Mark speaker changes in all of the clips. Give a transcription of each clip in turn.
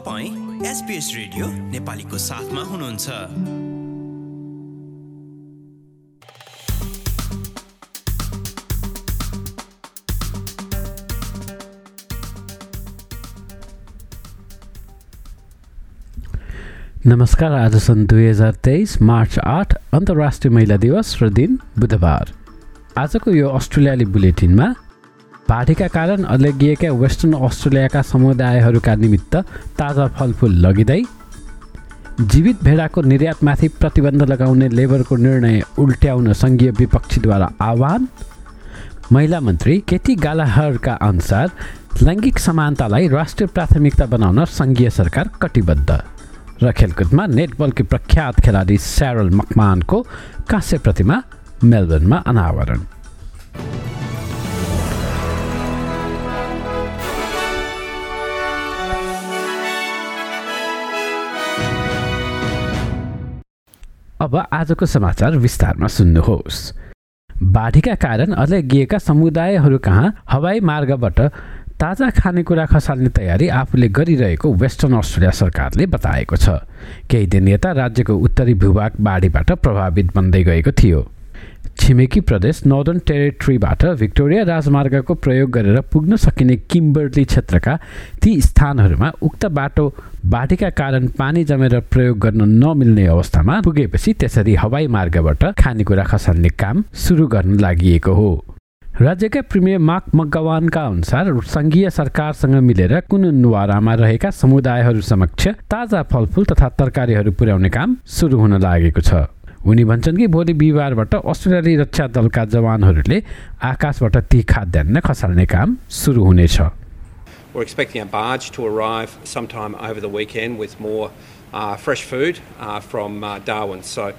Speaker 1: तपाईँ SBS radio नेपालीको साथमा हुनुहुन्छ।
Speaker 2: नमस्कार आज सन् दुई हजार तेइस मार्च आठ अन्तर्राष्ट्रिय महिला दिवस र दिन बुधबार। आजको यो अस्ट्रेलियाली बुलेटिनमा भाटीका कारण अलेगिएका वेस्टर्न अस्ट्रेलियाका समुदायहरूका निमित्त ताजा फलफुल लगिँदै जीवित भेडाको निर्यातमाथि प्रतिबन्ध लगाउने लेबरको निर्णय उल्ट्याउन सङ्घीय विपक्षीद्वारा आह्वान। महिला मन्त्री केटी गालाहरका अनुसार लैङ्गिक समानतालाई राष्ट्रिय प्राथमिकता बनाउन सङ्घीय सरकार कटिबद्ध। र खेलकुदमा नेटबलकी प्रख्यात खेलाडी स्यारल मकमानको काँस्य प्रतिमा मेलबर्नमा अनावरण। अब आजको समाचार विस्तारमा सुन्नुहोस्। बाढीका कारण अझ समुदायहरू कहाँ हवाई मार्गबाट ताजा खानेकुरा खसाल्ने तयारी आफूले गरिरहेको वेस्टर्न अस्ट्रेलिया सरकारले बताएको छ। केही दिन यता राज्यको उत्तरी भूभाग बाढीबाट प्रभावित बन्दै गएको थियो। छिमेकी प्रदेश नर्दर्न टेरिटरीबाट भिक्टोरिया राजमार्गको प्रयोग गरेर पुग्न सकिने किम्बर्ली क्षेत्रका ती स्थानहरूमा उक्त बाटो बाढीका कारण पानी जमेर प्रयोग गर्न नमिल्ने अवस्थामा पुगेपछि त्यसरी हवाई मार्गबाट खानेकुरा खसाल्ने काम सुरु गर्न लागि हो। राज्यका प्रिमियर मार्क मगवानका अनुसार सङ्घीय सरकारसँग मिलेर कुन नुवारामा रहेका समुदायहरू समक्ष ताजा फलफुल तथा तरकारीहरू पुर्याउने काम सुरु हुन लागेको छ। उनी भन्छन् कि भोलि बिहिबारबाट अस्ट्रेलियाली रक्षा दलका जवानहरूले आकाशबाट ती खाद्यान्न खसाल्ने काम सुरु हुनेछ
Speaker 3: We're expecting a barge to arrive sometime over the weekend with more uh, fresh food uh, from uh, Darwin. So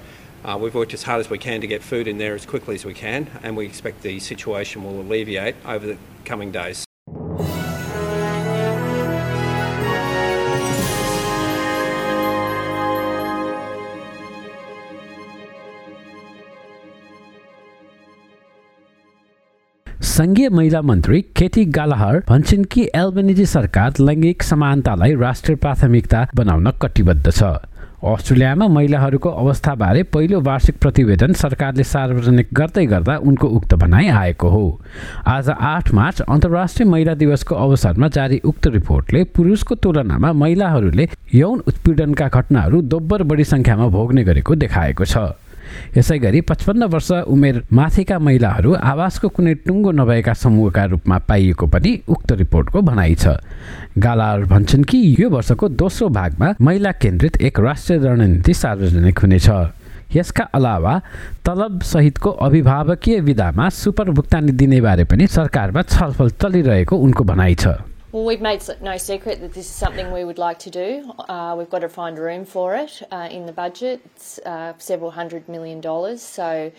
Speaker 3: Uh, we've worked as hard as we can to get food in there as quickly as we can, and we expect the situation will alleviate over the coming days.
Speaker 2: सङ्घीय महिला मन्त्री केटी गालाहर भन्छन् कि एल्बेनिजी सरकार लैङ्गिक समानतालाई राष्ट्रिय प्राथमिकता बनाउन कटिबद्ध छ। अस्ट्रेलियामा महिलाहरूको अवस्थाबारे पहिलो वार्षिक प्रतिवेदन सरकारले सार्वजनिक गर्दै गर्दा उनको उक्त भनाइ आएको हो। आज आठ मार्च अन्तर्राष्ट्रिय महिला दिवसको अवसरमा जारी उक्त रिपोर्टले पुरुषको तुलनामा महिलाहरूले यौन उत्पीडनका घटनाहरू दोब्बर बढी सङ्ख्यामा भोग्ने गरेको देखाएको छ। यसै गरी पचपन्न वर्ष उमेर माथिका महिलाहरू आवासको कुनै टुङ्गो नभएका समूहका रूपमा पाइएको पनि उक्त रिपोर्टको भनाइ छ। गालार भन्छन् कि यो वर्षको दोस्रो भागमा महिला केन्द्रित एक राष्ट्रिय रणनीति सार्वजनिक हुनेछ। यसका अलावा तलब सहितको अभिभावकीय विधामा सुपर भुक्तानी दिने बारे पनि सरकारमा छलफल चलिरहेको उनको भनाइ छ।
Speaker 4: Well, we've made no secret that this is something we would like to do. Uh, we've got to find room for it uh, in the budget. It's uh, several hundred million dollars. So,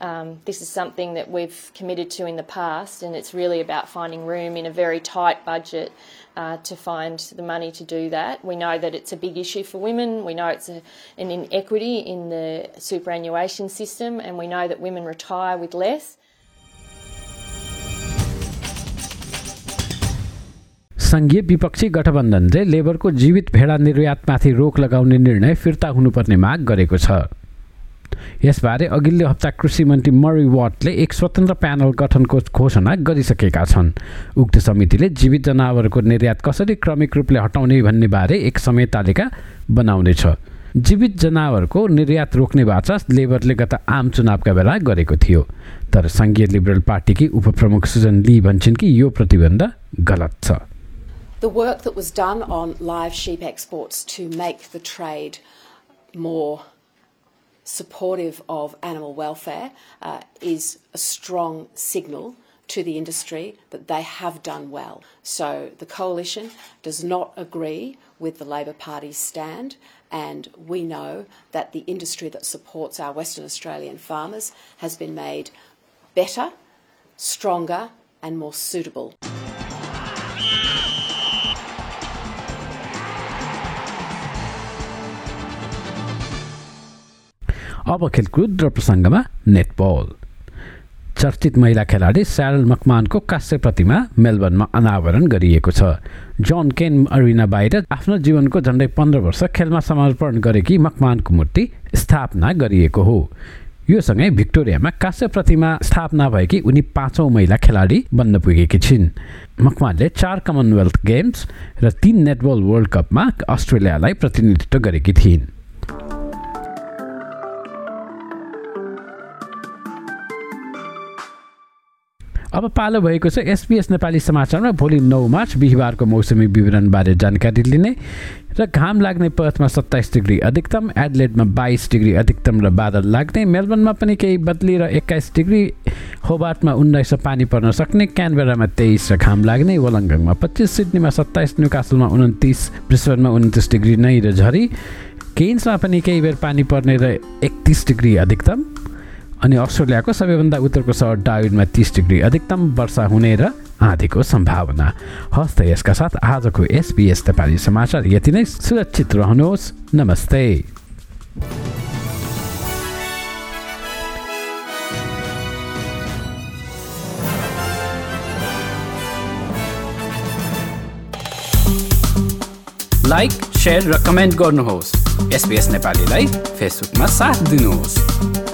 Speaker 4: um, this is something that we've committed to in the past, and it's really about finding room in a very tight budget uh, to find the money to do that. We know that it's a big issue for women. We know it's a, an inequity in the superannuation system, and we know that women retire with less.
Speaker 2: सङ्घीय विपक्षी गठबन्धनले लेबरको जीवित भेडा निर्यातमाथि रोक लगाउने निर्णय फिर्ता हुनुपर्ने माग गरेको छ। यसबारे अघिल्लो हप्ता कृषि मन्त्री मरी वाटले एक स्वतन्त्र प्यानल गठनको घोषणा गरिसकेका छन्। उक्त समितिले जीवित जनावरको निर्यात कसरी क्रमिक रूपले हटाउने भन्ने बारे एक समय तालिका बनाउनेछ। जीवित जनावरको निर्यात रोक्ने बाचा लेबरले गत आम चुनावका बेला गरेको थियो। तर सङ्घीय लिबरल पार्टीकी उपप्रमुख सुजन ली भन्छन् कि यो प्रतिबन्ध गलत छ।
Speaker 5: The work that was done on live sheep exports to make the trade more supportive of animal welfare uh, is a strong signal to the industry that they have done well. So the coalition does not agree with the Labor Party's stand, and we know that the industry that supports our Western Australian farmers has been made better, stronger, and more suitable.
Speaker 2: अब खेलकुद र प्रसङ्गमा netball चर्चित महिला खेलाडी Sharelle मकमानको कास्य प्रतिमा मेलबर्नमा अनावरण गरिएको छ। जन केन अरिना बाहिर आफ्नो जीवनको झन्डै पन्ध्र वर्ष खेलमा समर्पण गरेकी मकमानको मूर्ति स्थापना गरिएको हो। यो सँगै भिक्टोरियामा कास्य प्रतिमा स्थापना भएकी उनी पाँचौँ महिला खेलाडी बन्न पुगेकी छिन्। मकमानले चार कमनवेल्थ गेम्स र तीन नेटबल वर्ल्ड कपमा अस्ट्रेलियालाई प्रतिनिधित्व गरेकी थिइन्। अब पालो भएको छ एसपिएस नेपाली समाचारमा भोलि नौ मार्च बिहिबारको मौसमी विवरणबारे जानकारी लिने र घाम लाग्ने पर्थमा सत्ताइस डिग्री अधिकतम एडलेटमा बाइस डिग्री अधिकतम र बादल लाग्ने। मेलबर्नमा पनि केही बदली र एक्काइस डिग्री होबाटमा उन्नाइस पानी पर्न सक्ने। क्यानबेरामा तेइस र घाम लाग्ने। वलङ्गङमा पच्चिस सिडनीमा सत्ताइस न्युकासलमा उन्तिस ब्रिस्बेनमा उन्तिस डिग्री नै र झरी। केन्समा पनि केही बेर पानी पर्ने र एकतिस डिग्री अधिकतम। अनि अस्ट्रेलियाको सबैभन्दा उत्तरको सहर डाविडमा तिस डिग्री अधिकतम वर्षा हुने र आँधीको सम्भावना। हस् त यसका साथ आजको एसपिएस नेपाली समाचार यति नै। सुरक्षित रहनुहोस्। नमस्ते।
Speaker 1: लाइक सेयर र कमेन्ट गर्नुहोस्। एसपिएस नेपालीलाई फेसबुकमा साथ दिनुहोस्।